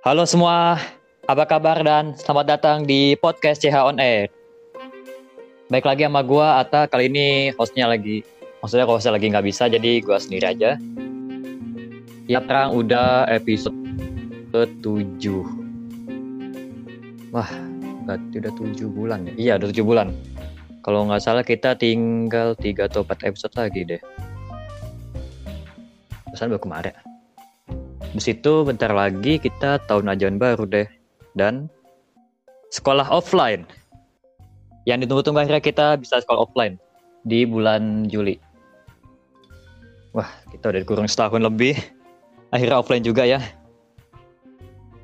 Halo semua, apa kabar dan selamat datang di podcast CH On Air. Baik lagi sama gua Ata, kali ini hostnya lagi, maksudnya kalau hostnya lagi nggak bisa, jadi gua sendiri aja. Ya terang udah episode ke-7. Wah, berarti udah 7 bulan ya? Iya, udah 7 bulan. Kalau nggak salah kita tinggal 3 atau 4 episode lagi deh. Pesan baru kemarin. Di situ bentar lagi kita tahun ajaran baru deh. Dan sekolah offline. Yang ditunggu-tunggu akhirnya kita bisa sekolah offline di bulan Juli. Wah, kita udah kurang setahun lebih. Akhirnya offline juga ya.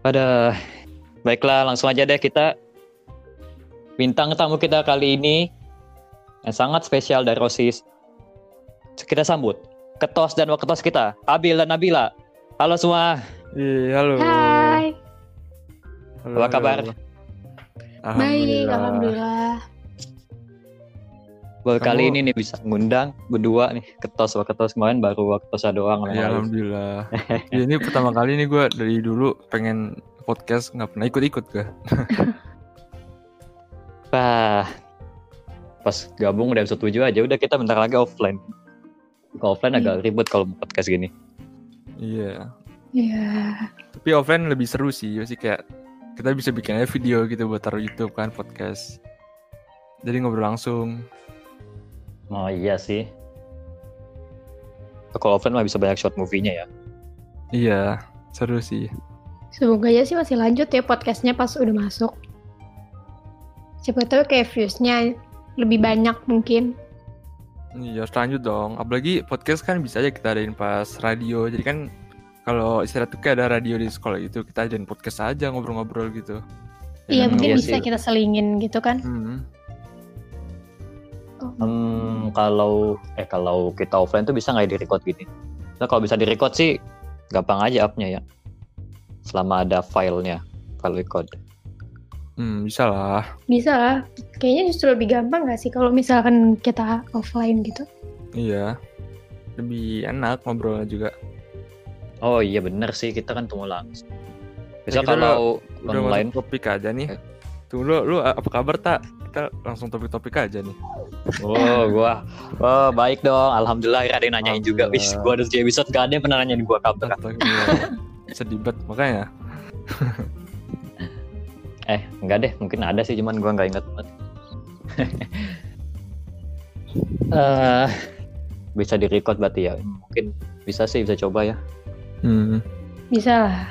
Pada baiklah langsung aja deh kita bintang tamu kita kali ini yang sangat spesial dari Rosis. Kita sambut ketos dan waketos kita, Abil dan Nabila. Halo semua. Iya, halo. Hai. Halo, Apa kabar? halo. Baik, alhamdulillah. Baru Kamu- kali ini nih bisa ngundang berdua nih ketos waketos kemarin baru waketosnya doang Iya, Alis. alhamdulillah. ya, ini pertama kali nih gue dari dulu pengen podcast nggak pernah ikut-ikut gue. Wah, pas gabung udah episode 7 aja udah kita bentar lagi offline. Kalau offline agak ribet kalau mau podcast gini. Iya. Iya. Tapi offline lebih seru sih, pasti kayak kita bisa bikin aja video gitu buat taruh YouTube kan podcast. Jadi ngobrol langsung. Oh iya sih. Kalau offline mah bisa banyak short movie-nya ya. Iya, seru sih. Semoga aja sih masih lanjut ya podcastnya pas udah masuk. Siapa tahu kayak viewsnya lebih banyak mungkin. Iya, harus lanjut dong. Apalagi podcast kan bisa aja kita adain pas radio. Jadi kan kalau istirahat tuh kayak ada radio di sekolah gitu, kita adain podcast aja ngobrol-ngobrol gitu. Iya, kan? mungkin iya bisa sih. kita selingin gitu kan. Hmm. Oh. Hmm, kalau eh kalau kita offline tuh bisa nggak di record gini? Nah kalau bisa di record sih gampang aja upnya ya. Selama ada filenya, file record. Hmm, bisa lah. Bisa lah. Kayaknya justru lebih gampang gak sih kalau misalkan kita offline gitu. Iya. Lebih enak ngobrolnya juga. Oh iya bener sih kita kan tunggu langsung. Bisa Ya, kita kalau Udah online masuk topik aja nih. Eh. Tunggu lu, lu apa kabar tak? Kita langsung topik-topik aja nih. Oh, gua. Oh, baik dong. Alhamdulillah akhirnya ada yang nanyain juga. Wis, gua ada di episode gak ada yang pernah nanyain gua kabar. Sedih banget makanya. Eh, enggak deh. Mungkin ada sih, cuman gua nggak inget banget. Eh, bisa di record berarti ya. Mungkin bisa sih, bisa coba ya. Hmm. Bisa lah.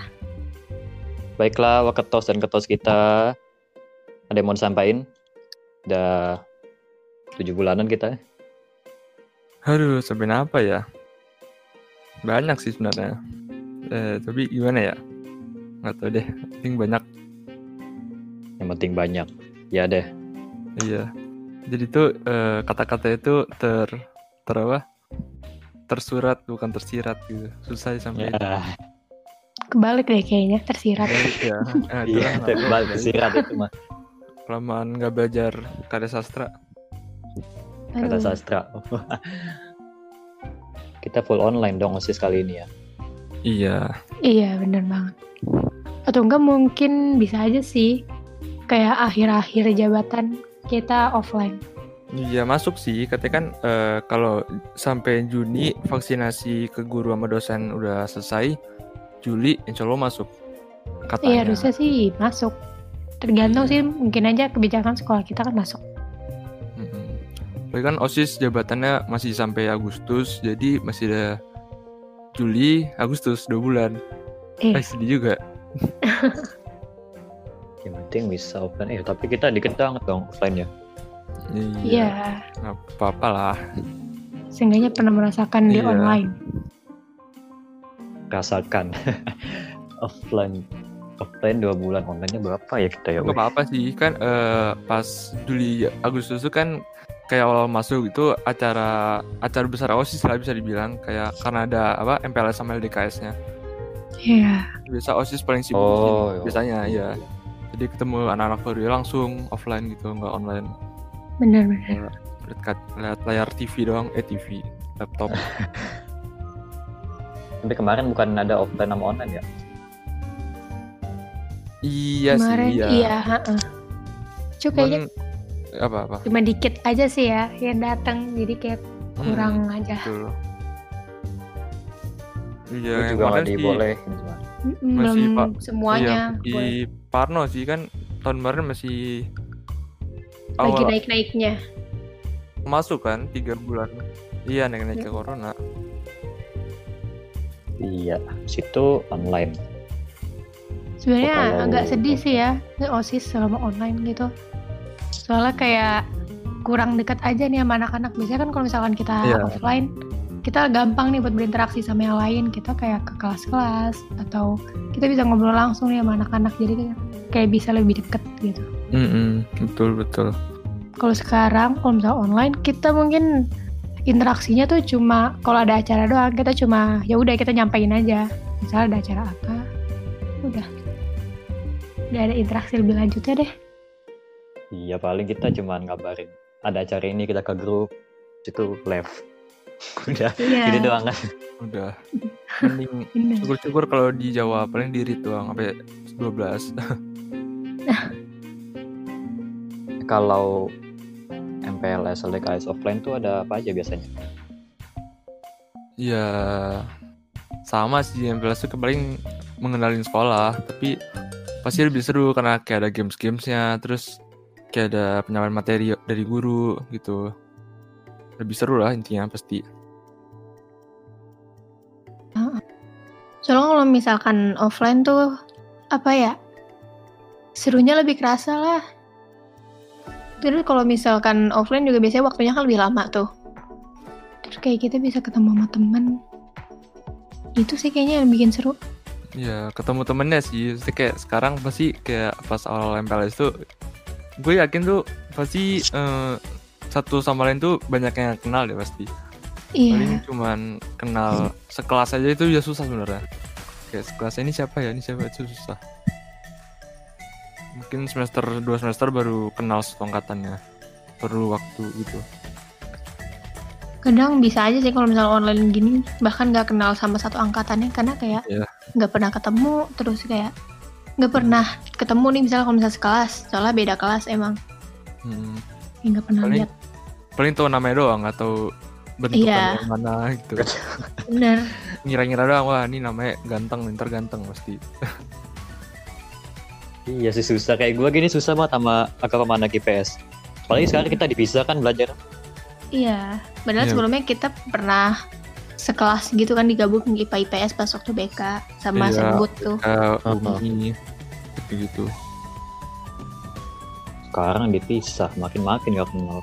Baiklah, waketos dan ketos kita. Ada yang mau disampaikan? Udah tujuh bulanan kita. Aduh, sampai apa ya? Banyak sih sebenarnya. Eh, tapi gimana ya? Nggak tahu deh. Penting banyak. Yang penting banyak. Ya deh. Iya. Jadi tuh eh, kata-kata itu ter ter apa? Tersurat bukan tersirat gitu. Susah sampai Ya, Kebalik deh kayaknya, tersirat. ya. Eh, iya, itulah, nggak balik apa-apa. sirat itu mah. Kelamaan nggak belajar karya sastra. Kata Aduh. sastra. kita full online dong osis kali ini ya. Iya. Iya, bener banget. Atau enggak mungkin bisa aja sih kayak akhir-akhir jabatan kita offline. Iya masuk sih, katanya kan eh, kalau sampai Juni vaksinasi ke guru sama dosen udah selesai, Juli insya Allah masuk. Iya, Katanya. harusnya sih masuk. Tergantung sih, mungkin aja kebijakan sekolah kita kan masuk. Mm-mm. Tapi kan OSIS jabatannya masih sampai Agustus, jadi masih ada Juli, Agustus, dua bulan. Eh. Eh, sedih juga. Yang penting bisa offline. Eh, tapi kita dikit banget dong offline ya. Iya, nggak apa-apa lah. seenggaknya pernah merasakan di Iya. online. Rasakan offline offline dua bulan onlinenya berapa ya kita ya? Nggak apa-apa sih, kan eh, pas Juli, Agustus itu kan kayak awal masuk itu acara acara besar OSIS lah bisa dibilang kayak karena ada apa MPLS sama LDKS-nya. Iya, biasa osis paling sibuk Oh, sih, iya. biasanya ya jadi ketemu anak-anak baru ya langsung offline gitu nggak online bener-bener. lihat, lihat layar TV doang eh TV laptop Tapi kemarin bukan ada offline sama online ya? Iya Kemarin sih, iya. iya, kayaknya Cuman, apa apa? cuma dikit aja sih ya yang datang, jadi kayak Hmm, kurang aja. betul. Iya, Gue yang juga nggak kemarin sih- dibolehin. Masih, belum Pak. semuanya Iya, di Parno sih kan tahun kemarin masih lagi awal naik-naiknya. masuk kan tiga bulan. Iya naik-naik ke corona. Iya, situ online. Sebenarnya Oh, kalau- agak sedih sih ya OSIS selama online gitu. Soalnya kayak kurang dekat aja nih sama anak-anak. Biasanya kan kalau misalkan kita Iya. offline, kita gampang nih buat berinteraksi sama yang lain. Kita kayak ke kelas-kelas atau kita bisa ngobrol langsung nih sama anak-anak. Jadi kayak- kayak bisa lebih deket gitu. Mm-mm, betul betul. Kalau sekarang kalau misalnya online, kita mungkin interaksinya tuh cuma kalau ada acara doang. Kita cuma ya udah kita nyampein aja. Misalnya ada acara apa, udah. Udah ada interaksi lebih lanjutnya deh. Iya, paling kita cuman ngabarin ada acara ini kita ke grup, situ live. Udah, Iya. ini doang kan. Udah. Mending syukur-syukur kalau di Jawa paling di read doang sampai 12. Kalau MPLS LDKS offline tuh ada apa aja biasanya? Ya sama sih MPLS itu paling mengenalin sekolah, tapi pasti lebih seru karena kayak ada games-gamesnya, terus kayak ada penyampaian materi dari guru gitu. Lebih seru lah intinya pasti. Soalnya kalau misalkan offline tuh apa ya? Serunya lebih kerasa lah. Terus kalau misalkan offline juga biasanya waktunya kan lebih lama tuh. Terus kayak kita bisa ketemu sama temen. Itu sih kayaknya yang bikin seru. Ya ketemu temennya sih, Pasti kayak sekarang pasti kayak pas awal MPLS tuh, gue yakin tuh pasti eh, satu sama lain tuh banyak yang kenal deh pasti. Paling Iya. cuman kenal sekelas aja itu ya susah sebenarnya. Kayak sekelas ini siapa ya? Ini siapa? Itu susah. Mungkin semester dua semester baru kenal satu angkatannya perlu waktu gitu. Kadang bisa aja sih kalau misalnya online gini bahkan nggak kenal sama satu angkatannya karena kayak Iya. nggak pernah ketemu terus kayak nggak pernah ketemu nih misalnya kalau misalnya sekelas soalnya beda kelas emang. Hmm, Ya, nggak pernah Paling- lihat. paling tahu namanya doang atau bentukannya Iya. yang mana gitu bener ngira-ngira doang wah ini namanya ganteng ntar ganteng pasti Iya sih susah kayak gue gini susah banget sama agama anak IPS. Apalagi sekarang kita dipisah kan belajar. Iya, padahal Iya. sebelumnya kita pernah sekelas gitu kan digabung IPA IPS pas waktu BK sama Iya. Senbut tuh. kayak Apa? Umi gitu Sekarang dipisah, makin-makin gak kenal.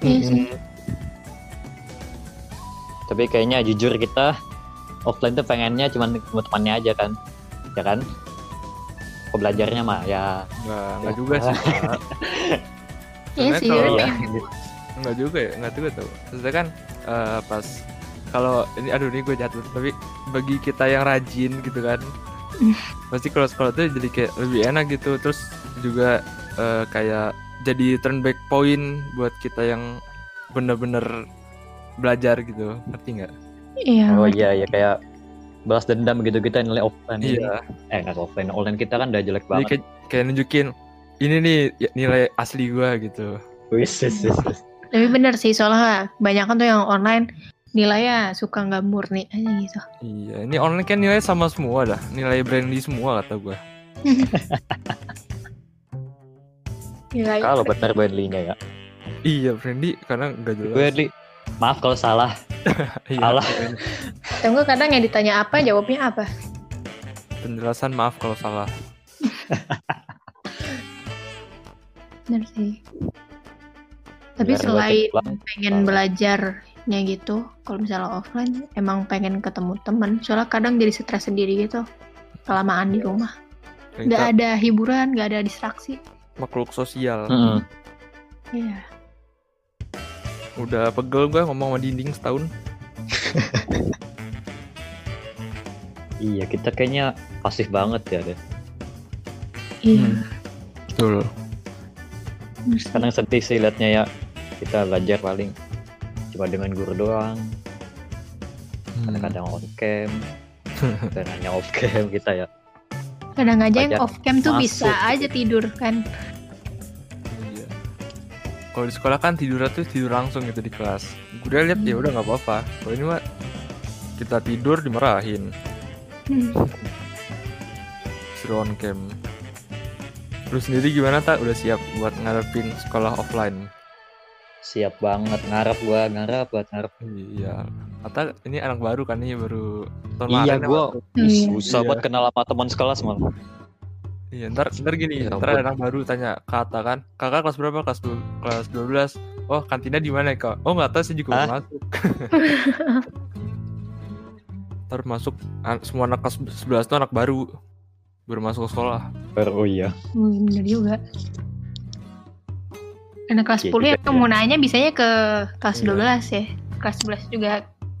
Iya sih. Tapi kayaknya jujur kita offline tuh pengennya cuma ketemu temannya aja kan. Ya kan? Kok belajarnya mah ya. nggak nggak juga sih. Iya Sebenarnya sih, kalau- tapi Iya. Enggak juga ya, enggak juga tuh. Maksudnya kan eh, pas kalau ini aduh ini gue jatuh tapi bagi kita yang rajin gitu kan pasti kalau sekolah tuh jadi kayak lebih enak gitu terus juga eh, kayak jadi turn back point buat kita yang bener-bener belajar gitu ngerti nggak? iya. Oh iya ya kayak balas dendam gitu kita nilai offline. Iya. Eh nggak offline, online kita kan udah jelek Jadi banget. kayak, kayak nunjukin ini nih ya, nilai asli gua gitu. Wis, wis, wis. Tapi bener sih soalnya banyak kan tuh yang online nilainya suka nggak murni aja gitu. Iya, ini online kan nilai sama semua dah, nilai brandly semua kata gua. Nilai Kalau benar Bradley-nya ya. Iya, friendly karena nggak jelas. Bradley, maaf kalau salah. Iya, Salah. Atau enggak kadang yang ditanya apa jawabnya apa. Penjelasan maaf kalau salah. Bener sih. Tapi Biar selain pengen belajarnya gitu, kalau misalnya offline emang pengen ketemu teman. Soalnya kadang jadi stres sendiri gitu. Kelamaan di rumah. Nggak ada hiburan, nggak ada distraksi. makhluk sosial. Iya. Udah pegel gua ngomong sama dinding setahun. Iya, kita kayaknya pasif banget ya deh. Iya. Hmm. Betul. Kadang sedih sih liatnya ya. Kita belajar paling cuma dengan guru doang. Hmm. Kadang-kadang on cam, kadang hanya off cam kita ya. Kadang aja yang off cam tuh masuk bisa aja tidur kan. Kalau di sekolah kan tidur tuh tidur langsung gitu di kelas. Gue lihat ya udah nggak apa-apa. Kalau ini mah kita tidur dimarahin. Hmm. Suruh on cam. Lu sendiri gimana tak? Udah siap buat ngadepin sekolah offline? Siap banget ngarep gua, ngarep buat ngarep. Iya. Atau ini anak baru kan nih baru tahun Iya, gua iya. susah Iya. buat kenal sama teman sekelas malah. Iya, ntar, ntar gini, Ya ntar anak baru tanya kata kan, kakak kelas berapa? Kelas du- kelas 12. Oh, kantinnya di mana ya, kak? Oh, nggak tahu sih juga Hah? masuk. ntar masuk an- semua anak kelas 11 itu anak baru baru masuk ke sekolah. Oh iya. Hmm, bener juga. Anak kelas Iya 10 juga yang mau nanya bisanya ke kelas Iya. 12 ya. Kelas 11 juga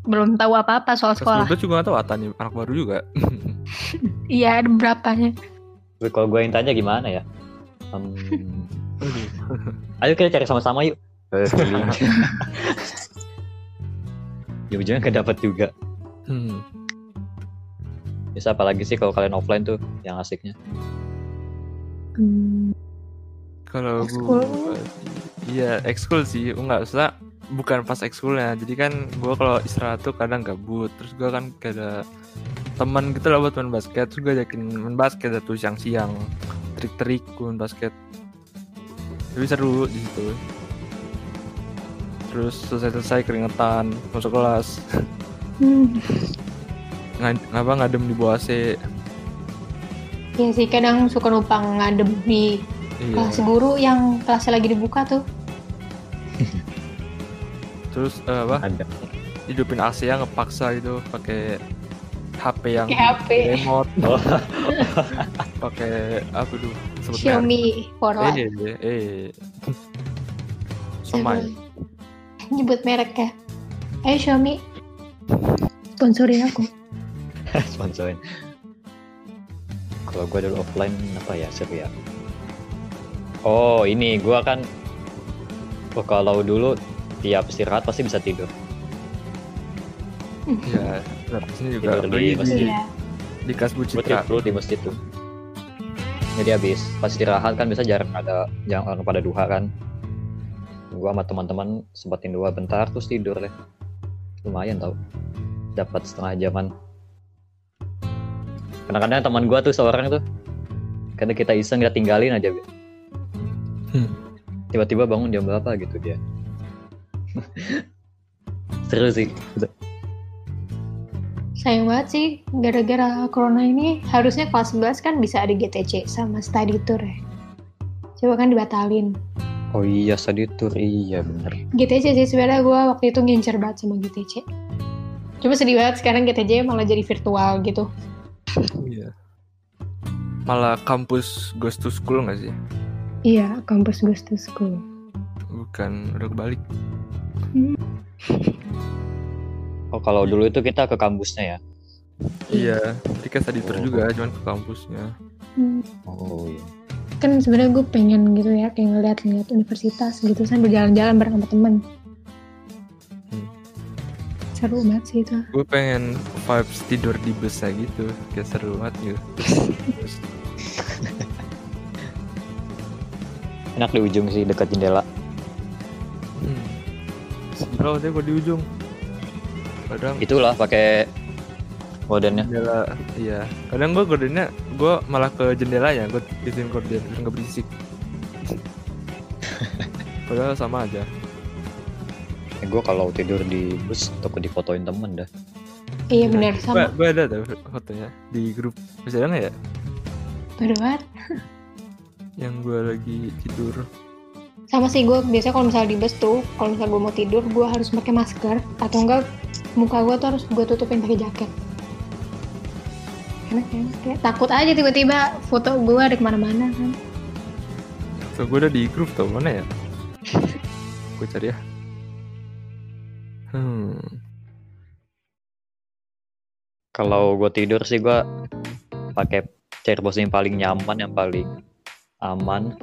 belum tahu apa-apa soal Kelas sekolah. 12 juga nggak tahu Ata nih, anak baru juga. Iya, ada berapanya. Tapi kalau gue yang tanya gimana ya? Em, ayo kita cari sama-sama yuk. Ya ujungnya gak dapat juga. Hmm. Bisa apalagi sih kalau kalian offline tuh yang asiknya. Hmm, Kalau gue, iya ekskul sih, enggak usah bukan pas ekskulnya. Jadi kan gue kalau istirahat tuh kadang gabut. Terus gue kan kayak ada teman gitu lah buat main basket. Terus gue yakin main basket tuh siang-siang, trik-trik main basket. Tapi seru di situ. Terus selesai-selesai keringetan, masuk kelas, hmm. Ngad- ngapa ngadem di bawah AC. Iya sih, kadang suka numpang ngadem di Iya. kelas guru yang kelasnya lagi dibuka tuh. Terus eh, apa? Ada. hidupin AC yang ngepaksa gitu pakai HP yang Pakai HP. remote Oh. pakai apa merek. Xiaomi for eh eh, eh. sama ya. Nyebut merek ya. Ayo Xiaomi. Sponsorin aku. Sponsorin. Kalau gue dulu offline apa ya seru ya? Oh ini gue kan oh, kalau dulu tiap istirahat pasti bisa tidur. ya nah, sini juga Tidur di masjid. Iya. di kas Bu Gue Citra tidur di masjid tuh. Jadi habis pas istirahat kan biasa jarang ada jarang orang pada duha kan. Gue sama teman-teman sempatin dua bentar terus tidur deh. Lumayan tau. Dapat setengah jaman. Kadang-kadang teman gue tuh seorang tuh karena kita iseng kita tinggalin aja. Hmm. Tiba-tiba bangun jam berapa gitu dia. Seru sih. Sayang banget sih, gara-gara corona ini harusnya kelas 11 kan bisa ada GTC sama study tour ya. Coba kan dibatalin. Oh iya study tour iya bener. GTC sih sebenarnya gue waktu itu ngincer banget sama GTC. Cuma sedih banget sekarang GTC malah jadi virtual gitu. iya malah kampus goes to school nggak sih Iya, kampus goes to school. bukan udah kebalik Oh kalau dulu itu kita ke kampusnya ya. iya jadi kan tadi tour Oh. juga cuman ke kampusnya Hmm. Oh iya. Kan sebenarnya gue pengen gitu ya, kayak ngeliat-ngeliat universitas gitu sambil jalan-jalan bareng sama temen. Hmm. Seru banget sih itu. gue pengen vibes tidur di busnya gitu kayak seru banget gitu Enak di ujung sih dekat jendela. Gila deh gue di ujung kadang Itulah pakai modennya. jendela iya kadang gue gordennya gue malah ke jendelanya gue izin gorden biar nggak berisik padahal sama aja Eh, gue kalau tidur di bus takut difotoin temen dah. Iya benar sama. gue ada tuh fotonya di grup masih ada nggak ya Baru banget. yang gue lagi tidur Sama sih gue biasanya kalau misalnya di bus tuh, kalau misalnya gue mau tidur, gue harus pakai masker atau enggak muka gue tuh harus gue tutupin pakai jaket. Karena kayak, kayak takut aja tiba-tiba foto gue ada ke mana-mana kan. so gue udah di grup tau mana ya gue cari ya hmm Kalau gue tidur sih gue pakai chair posisi yang paling nyaman, yang paling aman.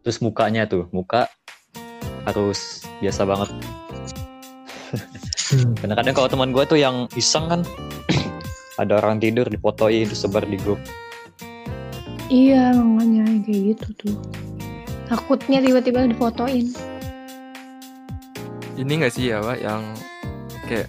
Terus mukanya tuh, muka harus biasa banget. Karena kadang kalau teman gue tuh yang iseng kan, ada orang tidur difotoin terus sebar di grup. Iya, makanya kayak gitu tuh. Takutnya tiba-tiba difotoin. ini nggak sih ya pak yang kayak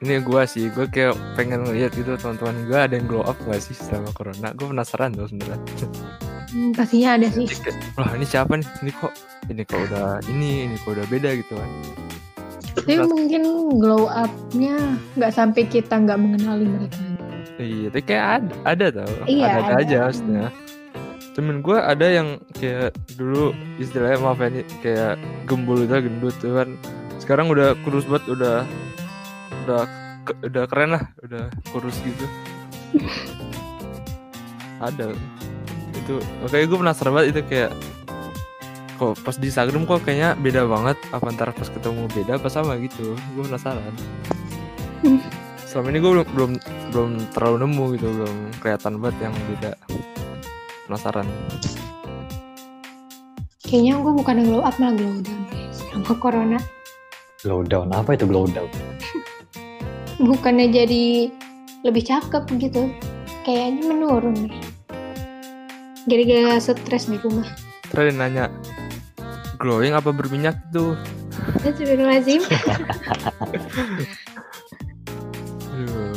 ini gua sih gue kayak pengen ngeliat gitu teman-teman gue ada yang glow up nggak sih selama corona gue penasaran tuh sebenarnya Hmm, pastinya ada sih. Wah ini siapa nih? Ini kok ini kok udah ini ini kok udah beda gitu kan Tapi mungkin glow up-nya nggak sampai kita nggak mengenali mereka. iya tapi kayak ada ada tau. Iya, ada, ada. ada. aja maksudnya. Temen gue ada yang kayak dulu istilahnya maaf ya kayak gembul udah gendut tuh kan. Sekarang udah kurus banget udah udah ke- udah keren lah udah kurus gitu. Ada itu makanya gue penasaran banget itu kayak kok pas di Instagram kok kayaknya beda banget apa antara pas ketemu beda apa sama gitu gue penasaran selama ini gue belum belum belum terlalu nemu gitu belum kelihatan banget yang beda penasaran Kayaknya gue bukan yang glow up malah glow down deh sama corona. Glow down apa itu glow down? Bukannya jadi lebih cakep gitu. Kayaknya menurun deh. Gara-gara stres di rumah. terus nanya glowing apa berminyak tuh Astagfirullahaladzim. Aduh.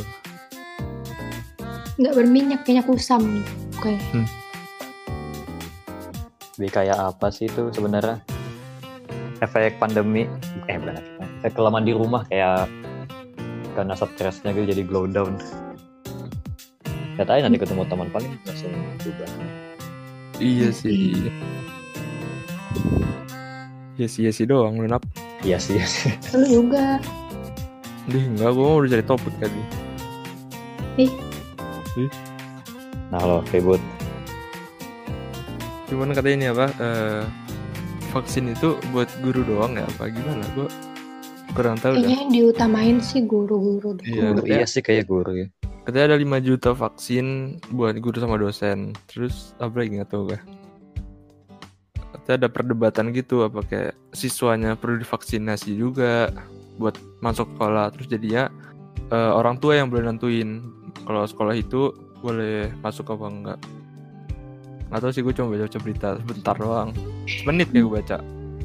Nggak berminyak, kayaknya kusam. Oke. Lebih kayak apa sih itu sebenarnya? Efek pandemi, eh bukan efek, kelamaan di rumah kayak karena stresnya gitu jadi glow down. Tahu nanti ketemu teman paling langsung berubah. Iya sih iya sih iya sih doang lu nap Iya sih, iya sih. Lu juga. Dih, enggak, gue mau udah cari topik tadi Nah lo ribut. Cuman katanya ini apa eh, Vaksin itu buat guru doang ya apa gimana Gue kurang tahu dah Kayaknya yang diutamain sih guru-guru. Iya, Guru, iya sih kayak guru ya. Katanya ada 5 juta vaksin buat guru sama dosen. Terus apa lagi nggak tahu gue Katanya ada perdebatan gitu Apa kayak siswanya perlu divaksinasi juga Buat masuk sekolah. Terus jadinya eh, orang tua yang boleh nentuin Kalau sekolah itu boleh masuk apa enggak Nggak tahu sih gue cuma baca-baca berita Sebentar doang. Menit kayak gue baca.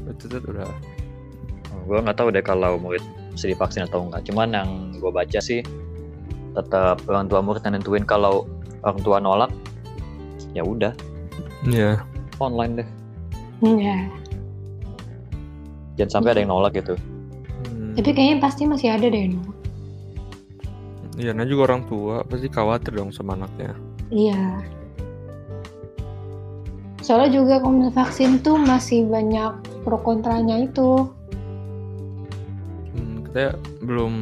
Baca udah. Gue nggak tahu deh kalau murid mesti divaksin atau enggak. Cuman yang gue baca sih tetap orang tua murid yang nentuin kalau orang tua nolak ya udah Iya online deh. Enggak. Jangan sampai ada yang nolak gitu. Hmm. Tapi kayaknya pasti masih ada deh. No. Iya, nah juga orang tua pasti khawatir dong sama anaknya. Iya. Soalnya juga kalau misalnya vaksin tuh masih banyak pro kontranya itu. Hmm, katanya belum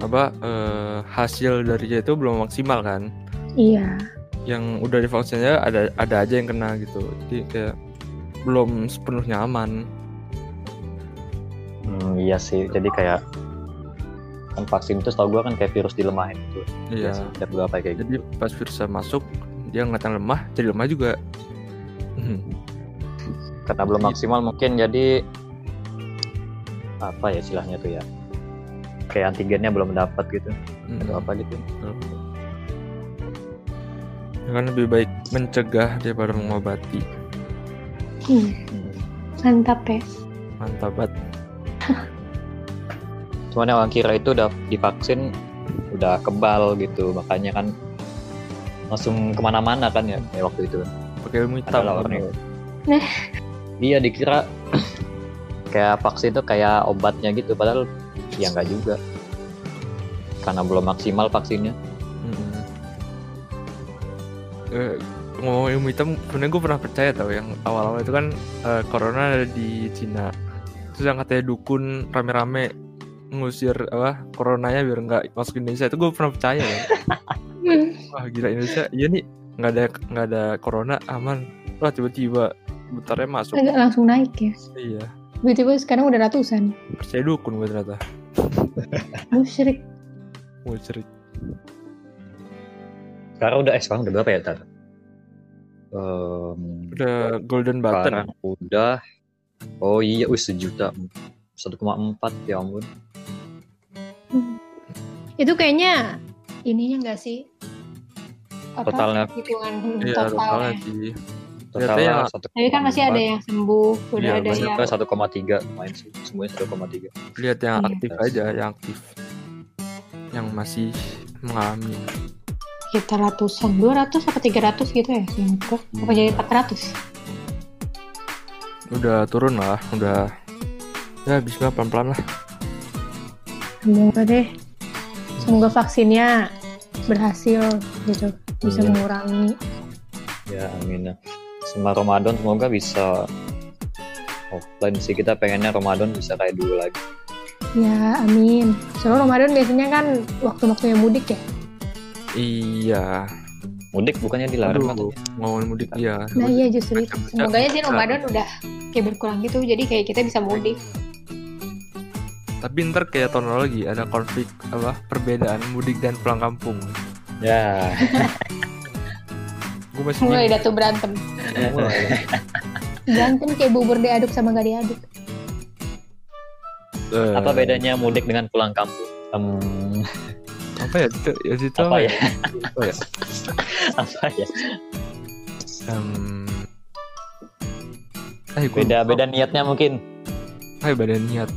apa eh, hasil dari itu belum maksimal kan? Iya. Yang udah divaksinnya ada ada aja yang kena gitu. Jadi kayak belum sepenuhnya aman. Hmm, iya sih. Jadi kayak kan vaksin itu setahu gue kan kayak virus dilemahin gitu. Iya. Tiap berapa kayak gitu. Jadi pas virusnya masuk dia ngeliatan lemah, jadi lemah juga. Hmm. Karena belum maksimal mungkin jadi apa ya istilahnya tuh ya. Kayak antigennya belum dapat gitu. Hmm. Atau apa gitu. Ya kan lebih baik mencegah daripada mengobati. Hmm, Hmm. mantap ya. Mantap banget. Cuman yang orang kira itu udah divaksin udah kebal gitu. Makanya kan langsung ke mana-mana kan ya kayak waktu itu. Pakai ilmu hitam. Kan. orang. Nah. Iya dikira kayak vaksin itu kayak obatnya gitu padahal ya enggak juga. Karena belum maksimal vaksinnya. Mm-mm. Eh, ngomong ilmu hitam, sebenarnya gue pernah percaya tau yang awal-awal itu kan eh, corona ada di Cina. Terus yang katanya dukun rame-rame ngusir apa coronanya biar nggak masuk Indonesia itu gue pernah percaya ya. Hmm. Wah gila Indonesia, iya nih nggak ada nggak ada corona aman. Wah tiba-tiba bentarnya masuk. Agak langsung naik ya. Iya, Tiba-tiba sekarang udah ratusan. percaya dukun gue ternyata. Musyrik. Musyrik. Sekarang udah eh sekarang udah berapa ya tar? Em, Udah golden button. udah Oh iya, wih sejuta 1,4 ya ampun. Hmm. Itu kayaknya ininya enggak sih? apa Totalnya. hitungan Iya, totalnya. totalnya sih. Totalnya ya. satu. Tapi kan masih ada yang sembuh, udah Iya, ada yang ke 1,3 main sih. Semuanya 1,3. Lihat yang Iya. aktif aja, yang aktif. Yang masih mengalami. kita ratusan, 200 apa 300 gitu ya gua. Apa jadi 400? Udah turun lah, udah ya bismillah pelan-pelan lah. Semoga deh. Semoga vaksinnya berhasil gitu, bisa Iya. mengurangi. Ya amin ya. Sama Ramadan semoga bisa offline sih kita pengennya Ramadan bisa kayak dulu lagi. Ya, amin. Soalnya Ramadan biasanya kan waktu-waktunya mudik ya. Iya. Mudik bukannya dilarang Aduh, katanya. ngomongin mudik iya. Nah iya justru itu. Semoga sih Ramadan udah kayak berkurang gitu, jadi kayak kita bisa mudik. Tapi ntar kayak tahun lalu lagi ada konflik apa perbedaan mudik dan pulang kampung. Ya. Gue masih Mulai dah tuh berantem. Berantem kayak bubur diaduk sama gak diaduk. Eh, Apa bedanya mudik dengan pulang kampung? Hmm, Apa ya? Itu, ya itu apa ya? Apa ya? apa ya? Em, eh, gua Beda beda niatnya mungkin. Hai badan niat.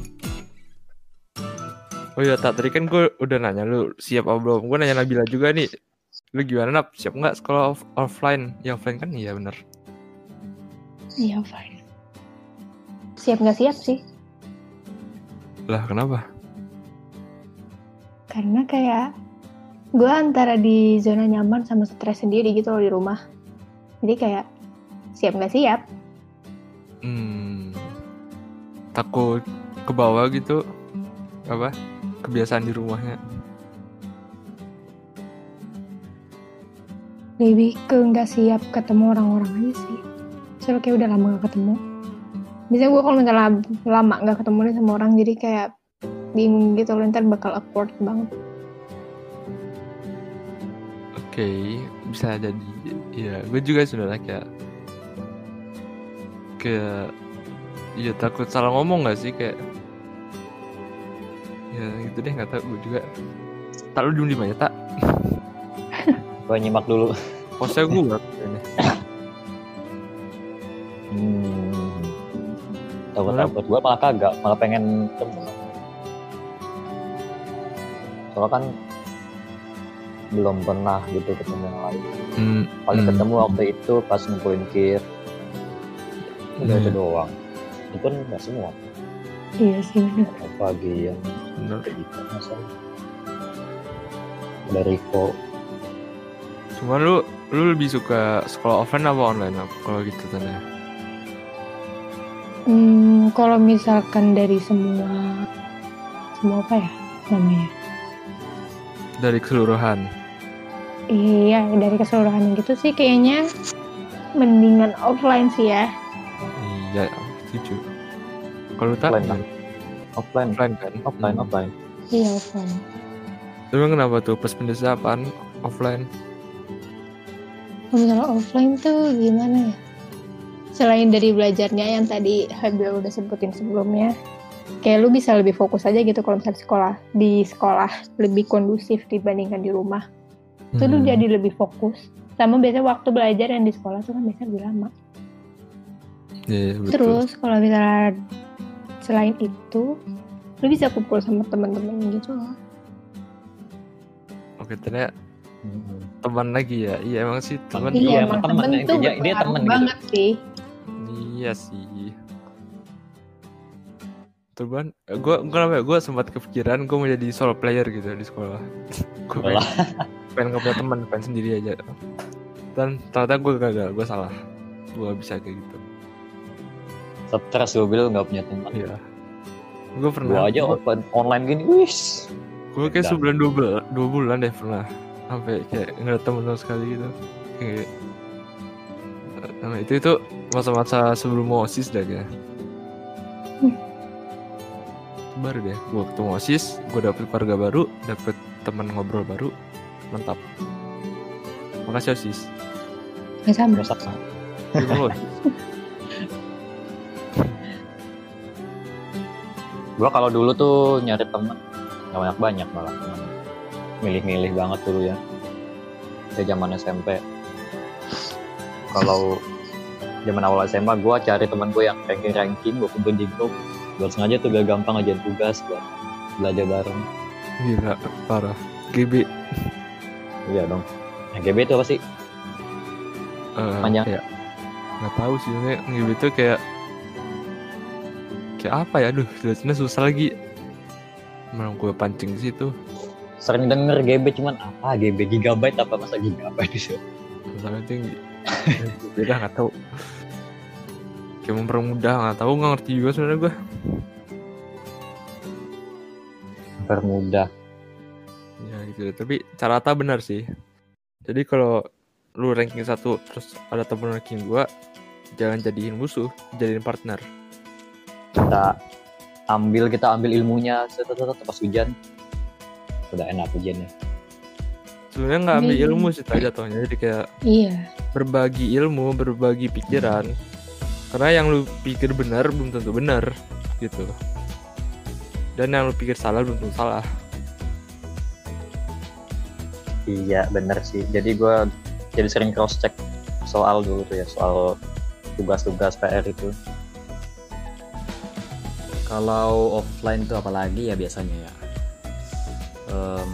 Oh iya, tak tadi kan gue udah nanya lu siap apa belum? Gue nanya Nabila juga nih. Lu gimana nap? Siap nggak sekolah off- offline? Ya offline kan iya bener. Iya, fine. Siap nggak siap sih? Lah kenapa? Karena kayak gue antara di zona nyaman sama stres sendiri gitu loh di rumah. Jadi kayak siap nggak siap. Hmm, takut ke bawah gitu apa? Kebiasaan di rumahnya. Lebih ke nggak siap ketemu orang-orang aja sih. Soalnya kayak udah lama gak ketemu. Biasanya gue kalau misalnya lama gak ketemu nih sama orang jadi kayak bingung gitu loh ntar bakal awkward banget. Oke, bisa jadi. Ya, gue juga sebenarnya kayak kayak ya takut salah ngomong gak sih kayak ya gitu deh nggak tahu gue juga tak lu diem di mana tak Gue nyimak dulu. Posnya gue ini Hmm. Takut Malah- takut gue malah kagak, malah pengen ketemu. Soalnya kan belum pernah gitu ketemu yang lain. hmm, Paling hmm. ketemu waktu itu pas ngumpulin kir. Udah itu Hmm. doang. Itu pun nggak semua. Iya sih bener. Pagi yang kayak gitu masa. Dari Riko. Cuman lu lu lebih suka sekolah offline apa online kalau gitu tanya Hmm, kalau misalkan dari semua semua apa ya namanya? dari keseluruhan Iya, dari keseluruhan gitu sih kayaknya mendingan offline sih ya. iya setuju kalau tak Offline, kan? Offline, offline kan offline, Hmm. offline. Iya offline. Emang kenapa tuh pas pendesa apaan offline Kalau offline tuh gimana ya? Selain dari belajarnya yang tadi Habil udah sebutin sebelumnya, kayak lu bisa lebih fokus aja gitu kalau misalnya sekolah di sekolah lebih kondusif dibandingkan di rumah. Itu lu Hmm. jadi lebih fokus. Sama biasanya waktu belajar yang di sekolah tuh kan biasanya lebih lama. Iya, iya, betul. Terus kalau misalnya selain itu, lu bisa kumpul sama temen-temen gitu loh. oke ternyata Hmm. Teman lagi ya iya emang sih teman Iya, Iya, emang temen tuh dia- dia berpengaruh temen gitu. banget sih. iya sih Tuh ban, gue gue apa ya? Gue sempat kepikiran gue mau jadi solo player gitu di sekolah. gue pengen, pengen gak punya teman, pengen sendiri aja. Dan ternyata gue gagal, gue salah. Gue gak bisa kayak gitu. Stres gue bilang nggak punya teman. Iya. Gue Gue pernah. aja open online gini, wis. Gue kayak sebulan dua bulan, dua bulan deh pernah. Sampai kayak nggak ada temen sama sekali gitu. Kayak Nah, itu itu masa-masa sebelum mau osis dah ya. Hmm. Baru deh, gue ketemu osis, gue dapet keluarga baru, dapet teman ngobrol baru, mantap. Makasih osis. Nggak sama. Nggak sama. Gue kalau dulu tuh nyari teman nggak banyak banyak malah. Milih-milih banget dulu ya. dari zaman SMP kalau zaman awal SMA gue cari teman gue yang ranking ranking gue kumpulin di grup buat sengaja tuh biar gampang aja tugas buat belajar bareng Gila, parah. GB. iya dong yang GB itu apa sih eh, Panjang. kayak nggak tahu sih GB itu kayak kayak apa ya aduh jelasinnya susah lagi mana gue pancing di situ sering denger GB cuman apa GB gigabyte apa masa gigabyte sih misalnya tinggi beda nggak tahu. Kayak mempermudah nggak tahu nggak ngerti juga sebenarnya gue permudah ya gitu. Deh. tapi cara Carata benar sih. Jadi kalau lu ranking satu terus ada temen ranking dua jangan jadiin musuh jadiin partner. Kita ambil kita ambil ilmunya. Set, set, set, pas hujan udah enak hujannya sebenarnya nggak ambil Iya. ilmu sih tadi jatuhnya jadi kayak Iya. berbagi ilmu berbagi pikiran. Karena yang lu pikir benar belum tentu benar gitu. Dan yang lu pikir salah belum tentu salah. Iya bener sih. Jadi gue jadi sering cross check soal dulu tuh ya soal tugas-tugas PR itu. Kalau offline tuh apalagi ya biasanya ya. Em,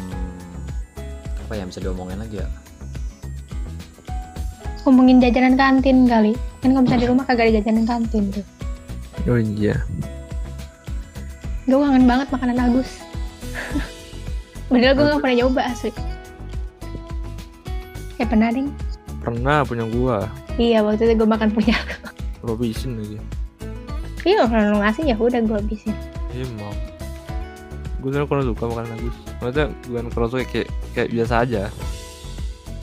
apa yang bisa diomongin lagi ya? Ngomongin jajanan kantin kali. Kan kalau misalnya di rumah kagak ada jajanan kantin tuh. oh iya Gue kangen banget makanan Agus. Padahal gue gak pernah nyoba asli. Ya pernah ding. pernah punya gua Iya waktu itu gue makan punya. lo habisin lagi Iya kalau ngasih ya udah gue habisin. emang gue sebenernya kurang suka makan Agus maksudnya bukan kurang suka kayak kayak biasa aja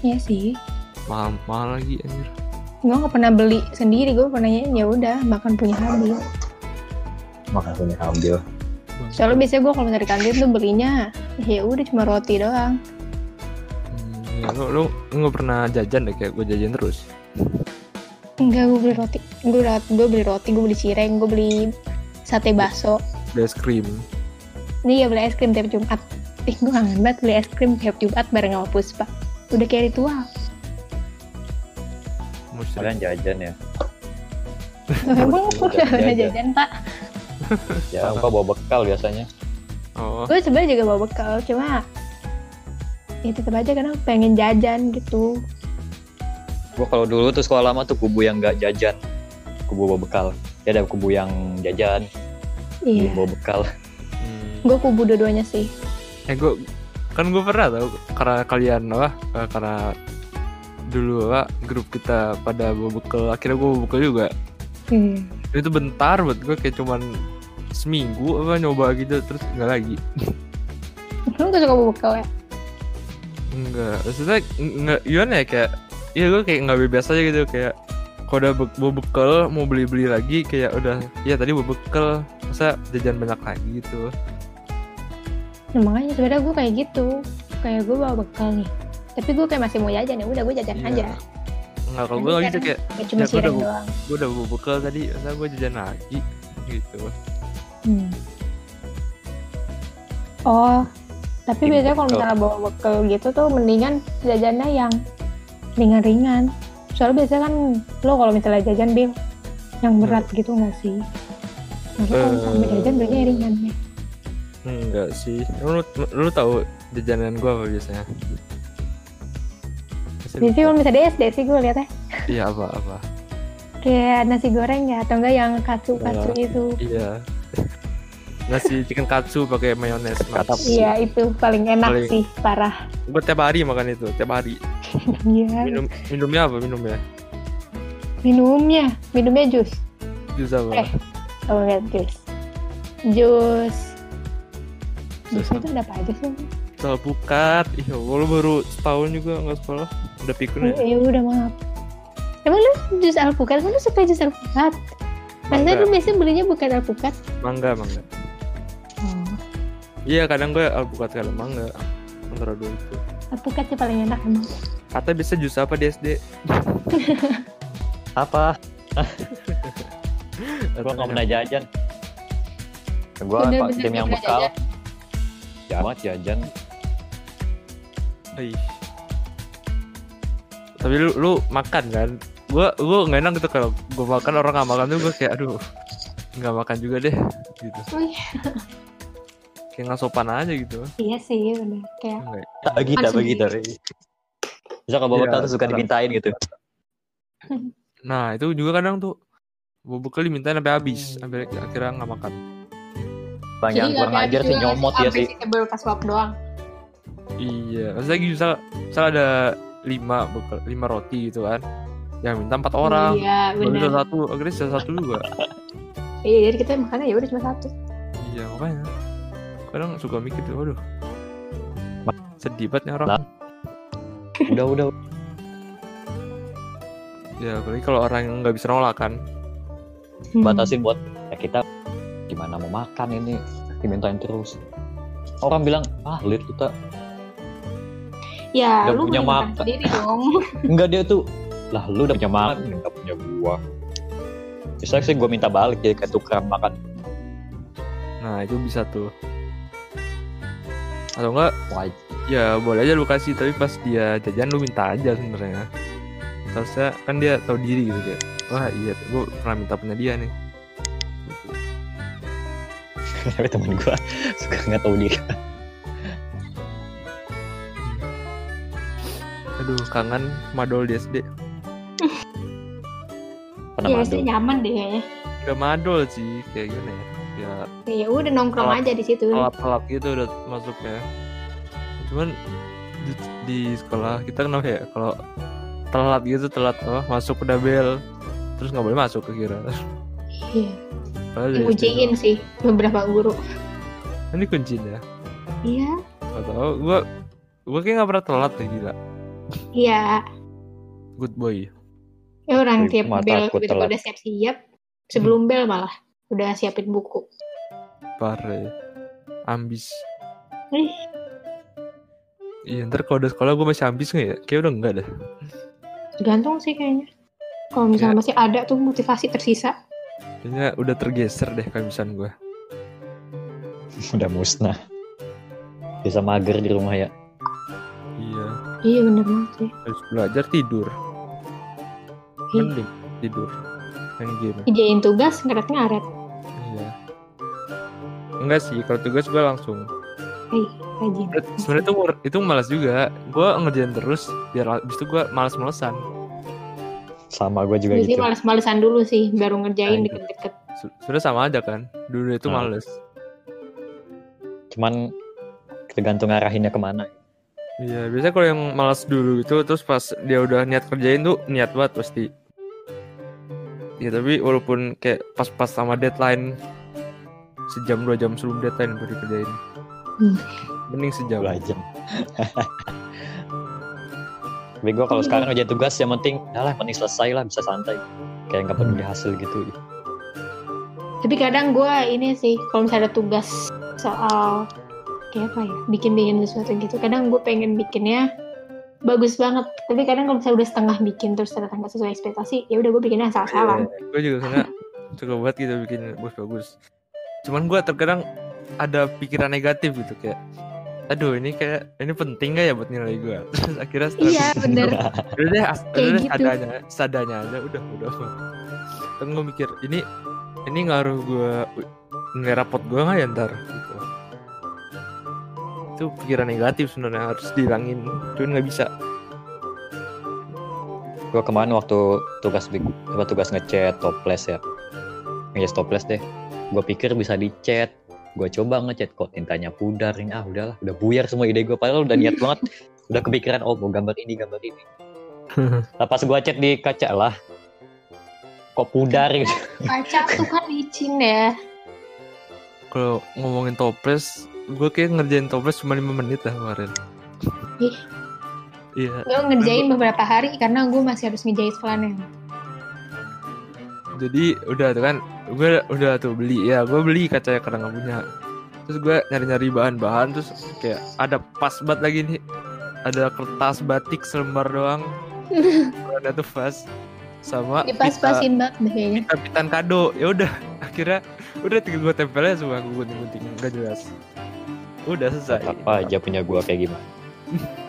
Iya sih. mahal mahal lagi anjir Gue gak pernah beli sendiri. Gue pernah ya udah makan punya Habil. makanya punya ambil Soalnya biasanya gue kalau di kantin tuh belinya ya udah cuma roti doang. Hmm, ya, lo lo nggak pernah jajan deh kayak gue jajan terus Enggak, gue beli roti. Gue gue beli roti, gue beli cireng, gue beli sate baso. beli es krim Ini ya beli es krim tiap Jumat. Ih, gue kangen banget beli es krim tiap Jumat bareng sama Puspa. Udah kayak ritual. Mesti kalian jajan ya Emang gue udah Jajan. jajan, Pak. ya apa bawa bekal biasanya oh Gue sebenarnya juga bawa bekal, cuma ya tetap aja karena pengen jajan gitu. gue kalau dulu tuh sekolah lama tuh kubu yang nggak jajan kubu bawa bekal ya ada kubu yang jajan kubu Iya. bawa bekal. Gue kubu dua-duanya sih. eh gue kan gue pernah tau karena kalian apa eh, karena dulu apa grup kita pada bawa bekal akhirnya gue bawa bekal juga Hmm. itu bentar buat gue kayak cuman seminggu apa nyoba gitu terus nggak lagi Lu gak suka bekal ya? Enggak, maksudnya enggak gimana ya kayak Iya gue kayak nggak bebas aja gitu kayak kalau udah be- bekal mau beli-beli lagi kayak udah ya tadi bekal masa jajan banyak lagi gitu Nah, makanya sebenarnya gue kayak gitu. Kayak gue bawa bekal nih. Tapi gue kayak masih mau jajan ya udah gue jajan Iya. aja. Enggak kalau gue lagi kayak Kayak cuma Ya, gua udah doang. gue udah bawa bekal tadi masa gue jajan lagi gitu Hmm. Oh, tapi Ini biasanya kalau misalnya bawa bekal gitu tuh mendingan jajannya yang ringan-ringan. Soalnya biasanya kan lo kalau misalnya jajan bil yang berat gitu nggak sih? Lo kalau misalnya Eh. jajan belinya ringan ya. Enggak sih lu lu tahu jajanan gue apa biasanya Jadi kalau misalnya di SD sih gue liatnya iya apa apa kayak nasi goreng ya atau enggak yang katsu-katsu Iya. itu. iya nasi chicken katsu pakai mayones mantap Iya itu paling enak Paling- sih parah. gue tiap hari makan itu tiap hari Iya. minum minumnya apa minumnya Minumnya, minumnya jus. jus apa Eh. Oh enggak jus. Jus. Jus itu ada apa aja sih? Soal pukat, iya lu baru setahun juga nggak sekolah, udah pikun ya? Ya udah maaf. Emang lu jus alpukat? Emang lu suka jus alpukat? Maksudnya Mangga. lu biasanya belinya bukan alpukat? Mangga, mangga. Oh, Iya kadang gue alpukat kadang mangga antara dua itu. alpukat sih paling enak emang. Kata bisa jus apa di SD? apa gue nggak pernah jajan gue tim yang bekal jajan. Jangan jajan Ih. tapi lu lu makan kan gua gua nggak enak gitu kalau gua makan orang nggak makan tuh gua kayak aduh nggak makan juga deh gitu Wih, kayak nggak sopan aja gitu iya sih bener kayak Enggak. Tak bagi, tak bagi, tak bagi. Bisa kalau bawa Iya, tuh suka salah. dimintain gitu. nah itu juga kadang tuh gua bekal dimintain sampai habis sampai akhirnya nggak makan Yang kurang ajar sih nyomot ya sih. Doang. iya maksudnya gitu misal misal ada lima bekal lima roti gitu kan yang minta empat orang Iya, bener. satu akhirnya sisa satu juga Iya, jadi kita makannya ya udah cuma satu. iya makanya kadang suka mikir tuh waduh sedih banget nih orang Lah. Udah, udah. ya apalagi kalau orang yang nggak bisa nolak kan Hmm. Batasin buat ya kita gimana mau makan ini dimintain terus. Orang bilang, ah lihat kita. Ya, Udah lu punya makan sendiri dong. Enggak dia tuh, lah lu udah punya makan, enggak punya gua. Bisa sih gua minta balik jadi kayak tukeran makan. nah itu bisa tuh atau enggak Wah, ya boleh aja lu kasih tapi pas dia jajan lu minta aja sebenarnya seharusnya kan dia tahu diri gitu kayak wah iya gue pernah minta punya dia nih. Tapi temen gua suka nggak tahu diri. aduh kangen madol di SD Pernah Iya, madu. sih nyaman deh kayaknya. gak madol sih kayak gimana ya ya Ya udah nongkrong aja di situ. telat-telat gitu udah masuk ya cuman di, di sekolah kita kenapa ya kalau telat gitu telat oh, masuk udah bel terus nggak boleh masuk kira Iya. Diujiin sih beberapa guru. ini kuncinya Iya. Gak tau gue gue kayak nggak pernah telat deh gila Iya. good boy Ya orang tiap bel telat. udah siap-siap. Sebelum bel malah udah siapin buku. parah ya. ambis Ih, iya ntar kalau udah sekolah gue masih ambis nggak ya kayak udah enggak dah tergantung sih kayaknya. Kalau misalnya masih ada tuh motivasi tersisa. Kayaknya udah tergeser deh kamisan gue Udah musnah. Bisa mager di rumah ya. iya Iya bener banget sih. habis belajar tidur Ih. mending tidur main game Ijain tugas ngaret-ngaret. iya enggak sih kalau tugas gue langsung rajin. sebenarnya itu itu malas juga gue ngerjain terus biar abis itu gue malas-malesan Sama gua juga Biasanya gitu. males-malesan dulu sih, baru ngerjain Nah, deket-deket. Sebenarnya sama aja kan dulu itu Ah. males Cuman tergantung arahinnya ke mana. Iya, biasanya kalau yang malas dulu itu terus pas dia udah niat kerjain tuh niat banget pasti. Ya tapi walaupun kayak pas-pas sama deadline sejam dua jam sebelum deadline baru dikerjain. Hmm. Mending sejam. Dua jam. Tapi gua kalau Iya. sekarang aja tugas yang penting, ya lah, penting selesai lah, bisa santai. Kayak nggak peduli hasil gitu. Tapi kadang gue ini sih, kalau misalnya ada tugas soal kayak apa ya, bikin-bikin sesuatu gitu, kadang gue pengen bikinnya bagus banget. Tapi kadang kalau misalnya udah setengah bikin terus ternyata nggak sesuai ekspektasi, ya udah gue bikinnya asal-asalan. Gue juga sebenarnya suka banget gitu bikin bagus-bagus. Cuman gue terkadang ada pikiran negatif gitu kayak aduh ini kayak ini penting gak ya buat nilai gue terus akhirnya setelah Iya bener. udah deh udah gitu. sadanya sadanya aja udah udah kan gue mikir ini ini ngaruh gue nilai rapot gue nggak ya ntar gitu itu pikiran negatif sebenarnya harus dihilangin cuman nggak bisa Gua kemarin waktu tugas apa tugas ngechat toples ya. Ngechat toples deh. Gua pikir bisa dichat. Gua coba ngechat kok tintanya pudar ini. Ah udahlah, udah buyar semua ide gua padahal udah niat banget. Udah kepikiran oh mau gambar ini, gambar ini. Nah, pas gua chat di kaca lah. Kok pudar gitu. Kaca tuh kan licin ya. kalau ngomongin toples gue kayak ngerjain toples cuma lima menit lah kemarin Ih. iya Gue ngerjain beberapa hari karena gue masih harus ngejahit flanel. Jadi udah tuh kan gue udah tuh beli ya gue beli kaca karena nggak punya. Terus gue nyari-nyari bahan-bahan terus kayak ada pas banget lagi nih. Ada kertas batik selembar doang. Ada tuh pas sama Dipas-pasin banget deh. kayaknya. kado. Ya udah akhirnya udah tinggal gue tempelnya semua gue gunting-gunting nggak jelas. Udah selesai. Apa aja punya gua kayak gimana.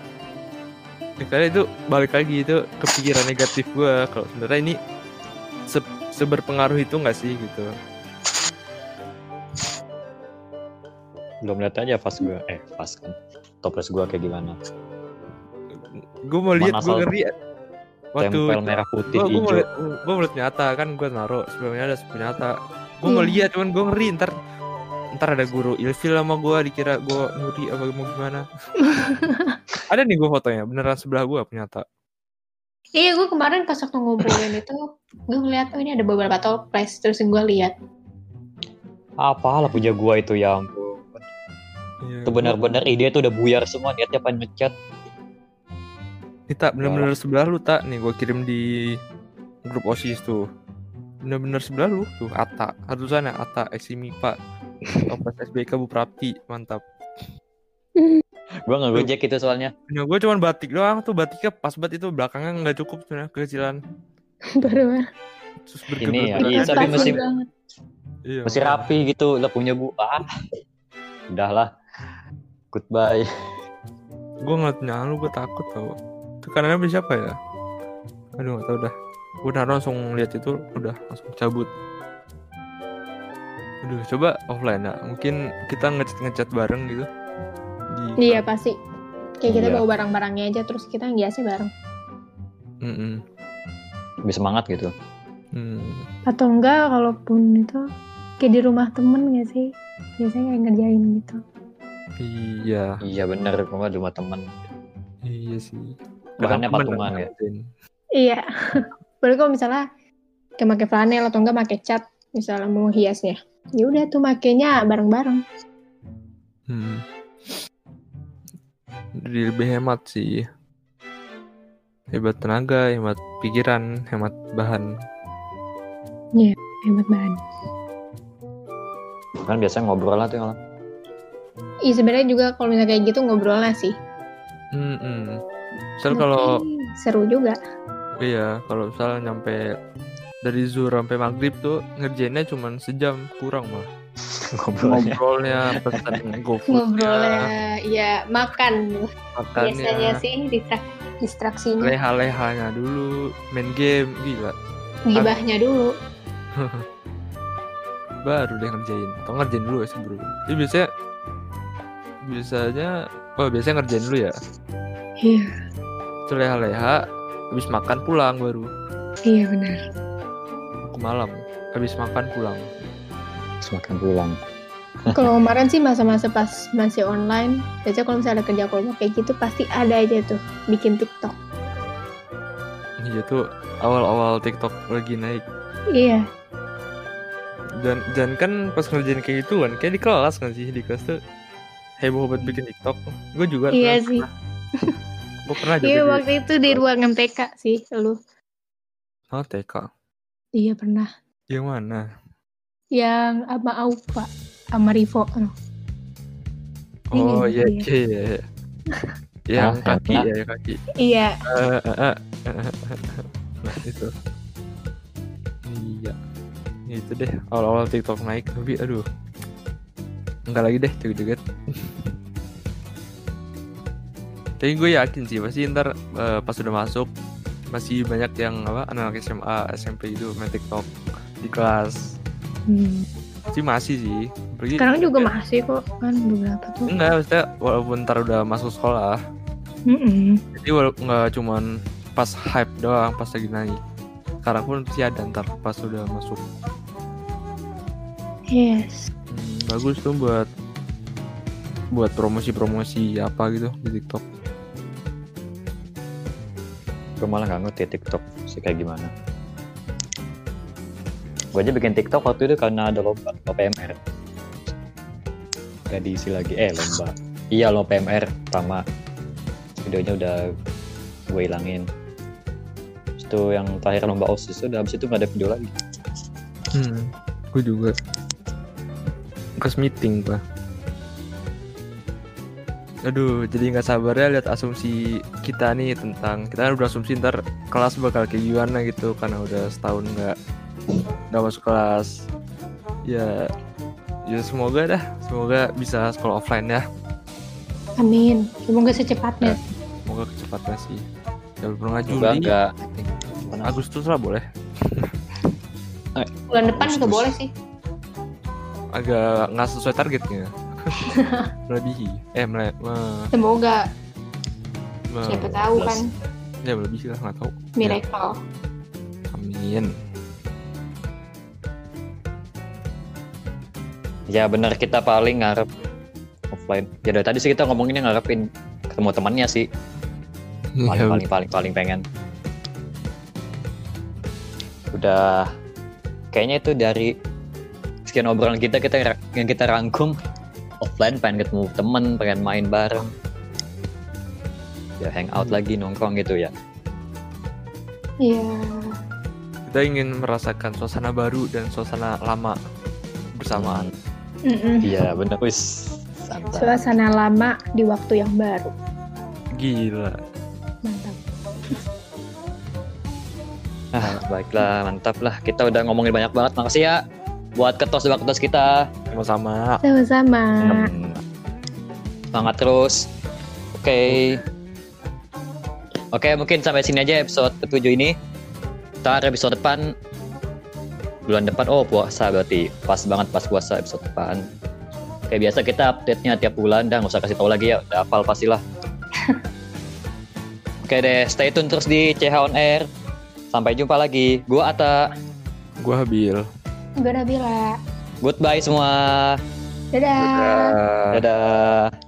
Ya, karena itu balik lagi itu kepikiran negatif gua. Kalau sebenarnya ini se- seberpengaruh itu nggak sih gitu Belum lihat aja fast gue. Eh, fast kan. Toples gue kayak gimana. gue mau lihat gue ngeri waktu Tempel merah putih mau hijau. liat gue mau liat nyata kan gue naruh sebelumnya ada sebelum nyata gue mau lihat cuman gue ngeri ntar ntar ada guru ilfil sama gue dikira gue nyuri apa mau gimana ada nih gue fotonya beneran sebelah gue nyata Iya, gue kemarin pas waktu ngobrolin itu, gue ngeliat, oh ini ada beberapa toples, terus gue lihat. Apalah punya gue itu ya ampun. Iya, Itu benar-benar ide tuh udah buyar semua niatnya pengen ngecat. Ini tak bener-bener sebelah lu tak. Nih gue kirim di grup osis tuh. Bener-bener sebelah lu tuh Ata Harusan ya Ata Eksimi Pak Toples SBK Bu Prapti mantap Gue nggak gojek itu soalnya. Punya gue cuman batik doang tuh batiknya pas banget itu belakangnya nggak cukup sebenarnya kekecilan Baru terus Ini ya, iya, tapi banget. iya, Masih rapi gitu lah punya gue. Ah. Udahlah. Goodbye. gue ngeliat punya lu gue takut tau itu kanannya beli siapa ya aduh gak tau dah gue naruh langsung lihat itu udah langsung cabut aduh coba offline ya mungkin kita ngecat ngecat bareng gitu di Iya pasti. Kayak kita Iya. bawa barang-barangnya aja, terus kita ngiasnya bareng. Mm-mm. Lebih semangat gitu. Hmm. Atau enggak, kalaupun itu kayak di rumah temen gak sih? Biasanya kayak ngerjain gitu. iya Iya bener, gue di rumah temen. iya sih Bahannya patungan ya. Iya. Baru kalau misalnya kayak pakai flanel atau enggak pakai cat, misalnya mau hiasnya. Ya udah tuh makainya bareng-bareng. Hmm. Jadi lebih hemat sih. Hemat tenaga, hemat pikiran, hemat bahan. Hemat banget. Kan biasanya ngobrol lah tuh kalau Iya sebenarnya juga kalau misalnya kayak gitu ngobrolnya sih. Hmm. hmm. Misal kalau seru juga. iya, kalau misal nyampe dari zuhur sampai maghrib tuh ngerjainnya cuma sejam kurang mah. Ngobrolnya. Ngobrolnya, pesan GoFood, Ngobrolnya ya makan. Makannya, biasanya sih distrak- distraksinya. Leha-lehanya dulu, main game, gila. gibahnya dulu. baru deh ngerjain. Atau ngerjain dulu sih bro jadi biasanya biasanya oh biasanya ngerjain dulu ya? Iya, Itu leha-leha habis makan pulang baru. Iya benar. ke malam habis makan pulang Semakin pulang. Kalau kemarin sih masa-masa pas masih online, biasanya kalau misalnya ada kerja kelompok kayak gitu pasti ada aja tuh bikin TikTok. iya tuh awal-awal TikTok lagi naik Iya, dan dan kan pas ngerjain kayak gitu kan kayak di kelas kan sih di kelas tuh heboh buat bikin TikTok gue juga iya sih. gue pernah juga Iya di waktu itu di ruang MTK sih lu. oh, TK Iya pernah. yang mana Yang sama Aupa, sama Rivo. Aduh, oh iya dia. iya iya. yang Ah, kaki ah. ya kaki Iya, Eh, eh, eh, eh, nah itu iya itu deh awal-awal TikTok naik tapi aduh enggak lagi deh joget-joget tapi gue yakin sih pasti ntar eh, pas udah masuk masih banyak yang apa anak SMA SMP itu main TikTok di kelas Hmm. sih masih sih Pergi, sekarang juga masih kok kan beberapa tuh. enggak maksudnya walaupun ntar udah masuk sekolah Mm-mm. Jadi walaupun nggak cuman pas hype doang pas lagi naik. Sekarang pun pasti ada ntar pas udah masuk. Yes. Hmm, bagus tuh buat buat promosi-promosi apa gitu di TikTok. Gue malah nggak ngerti TikTok sih kayak gimana. Gue aja bikin TikTok waktu itu karena ada lomba, lomba PMR. Gak diisi lagi, eh lomba. Iya lomba PMR pertama. Videonya udah gue hilangin. Terus itu yang terakhir lomba OSIS udah habis itu nggak ada video lagi. Hmm, gue juga. Kes meeting pak. Aduh, jadi nggak sabar ya lihat asumsi kita nih tentang kita kan udah asumsi ntar kelas bakal kayak gimana gitu karena udah setahun nggak nggak masuk kelas. Ya, ya semoga dah, semoga bisa sekolah offline ya. Amin. Semoga secepatnya. Semoga tepatnya sih. Ya belum nggak Juga Juli, enggak. Agustus lah boleh. Bulan depan juga boleh sih. Agak nggak sesuai targetnya. melebihi. Eh mele, me- Semoga me- siapa tahu kan Ya melebihi lah nggak tahu. miracle. Ya, amin. Ya bener kita paling ngarep offline. Ya dari tadi sih kita ngomonginnya ngarepin ketemu temannya sih. Iya, Paling paling paling paling pengen. Udah kayaknya itu dari sekian obrolan kita kita yang kita rangkum offline pengen ketemu temen, pengen main bareng. Ya hangout lagi nongkrong gitu ya. Iya. kita ingin merasakan suasana baru dan suasana lama bersamaan. Iya bener wis. Santai. Suasana lama di waktu yang baru. Gila. Mantap. Ah, baiklah, mantap lah. Kita udah ngomongin banyak banget. Makasih ya buat ketos dua ketos kita. Sama-sama. Sama-sama. Hmm. Semangat terus. Oke. Oke, mungkin sampai sini aja episode ketujuh ini. Ntar episode depan bulan depan oh puasa berarti pas banget pas puasa episode depan. Kayak biasa kita update-nya tiap bulan dan nggak usah kasih tahu lagi ya, udah hafal pastilah. Oke deh, stay tune terus di CH on Air. Sampai jumpa lagi. Gua Ata. Gua Habil. Gue Nabila. Goodbye semua. Dadah. Dadah. Dadah.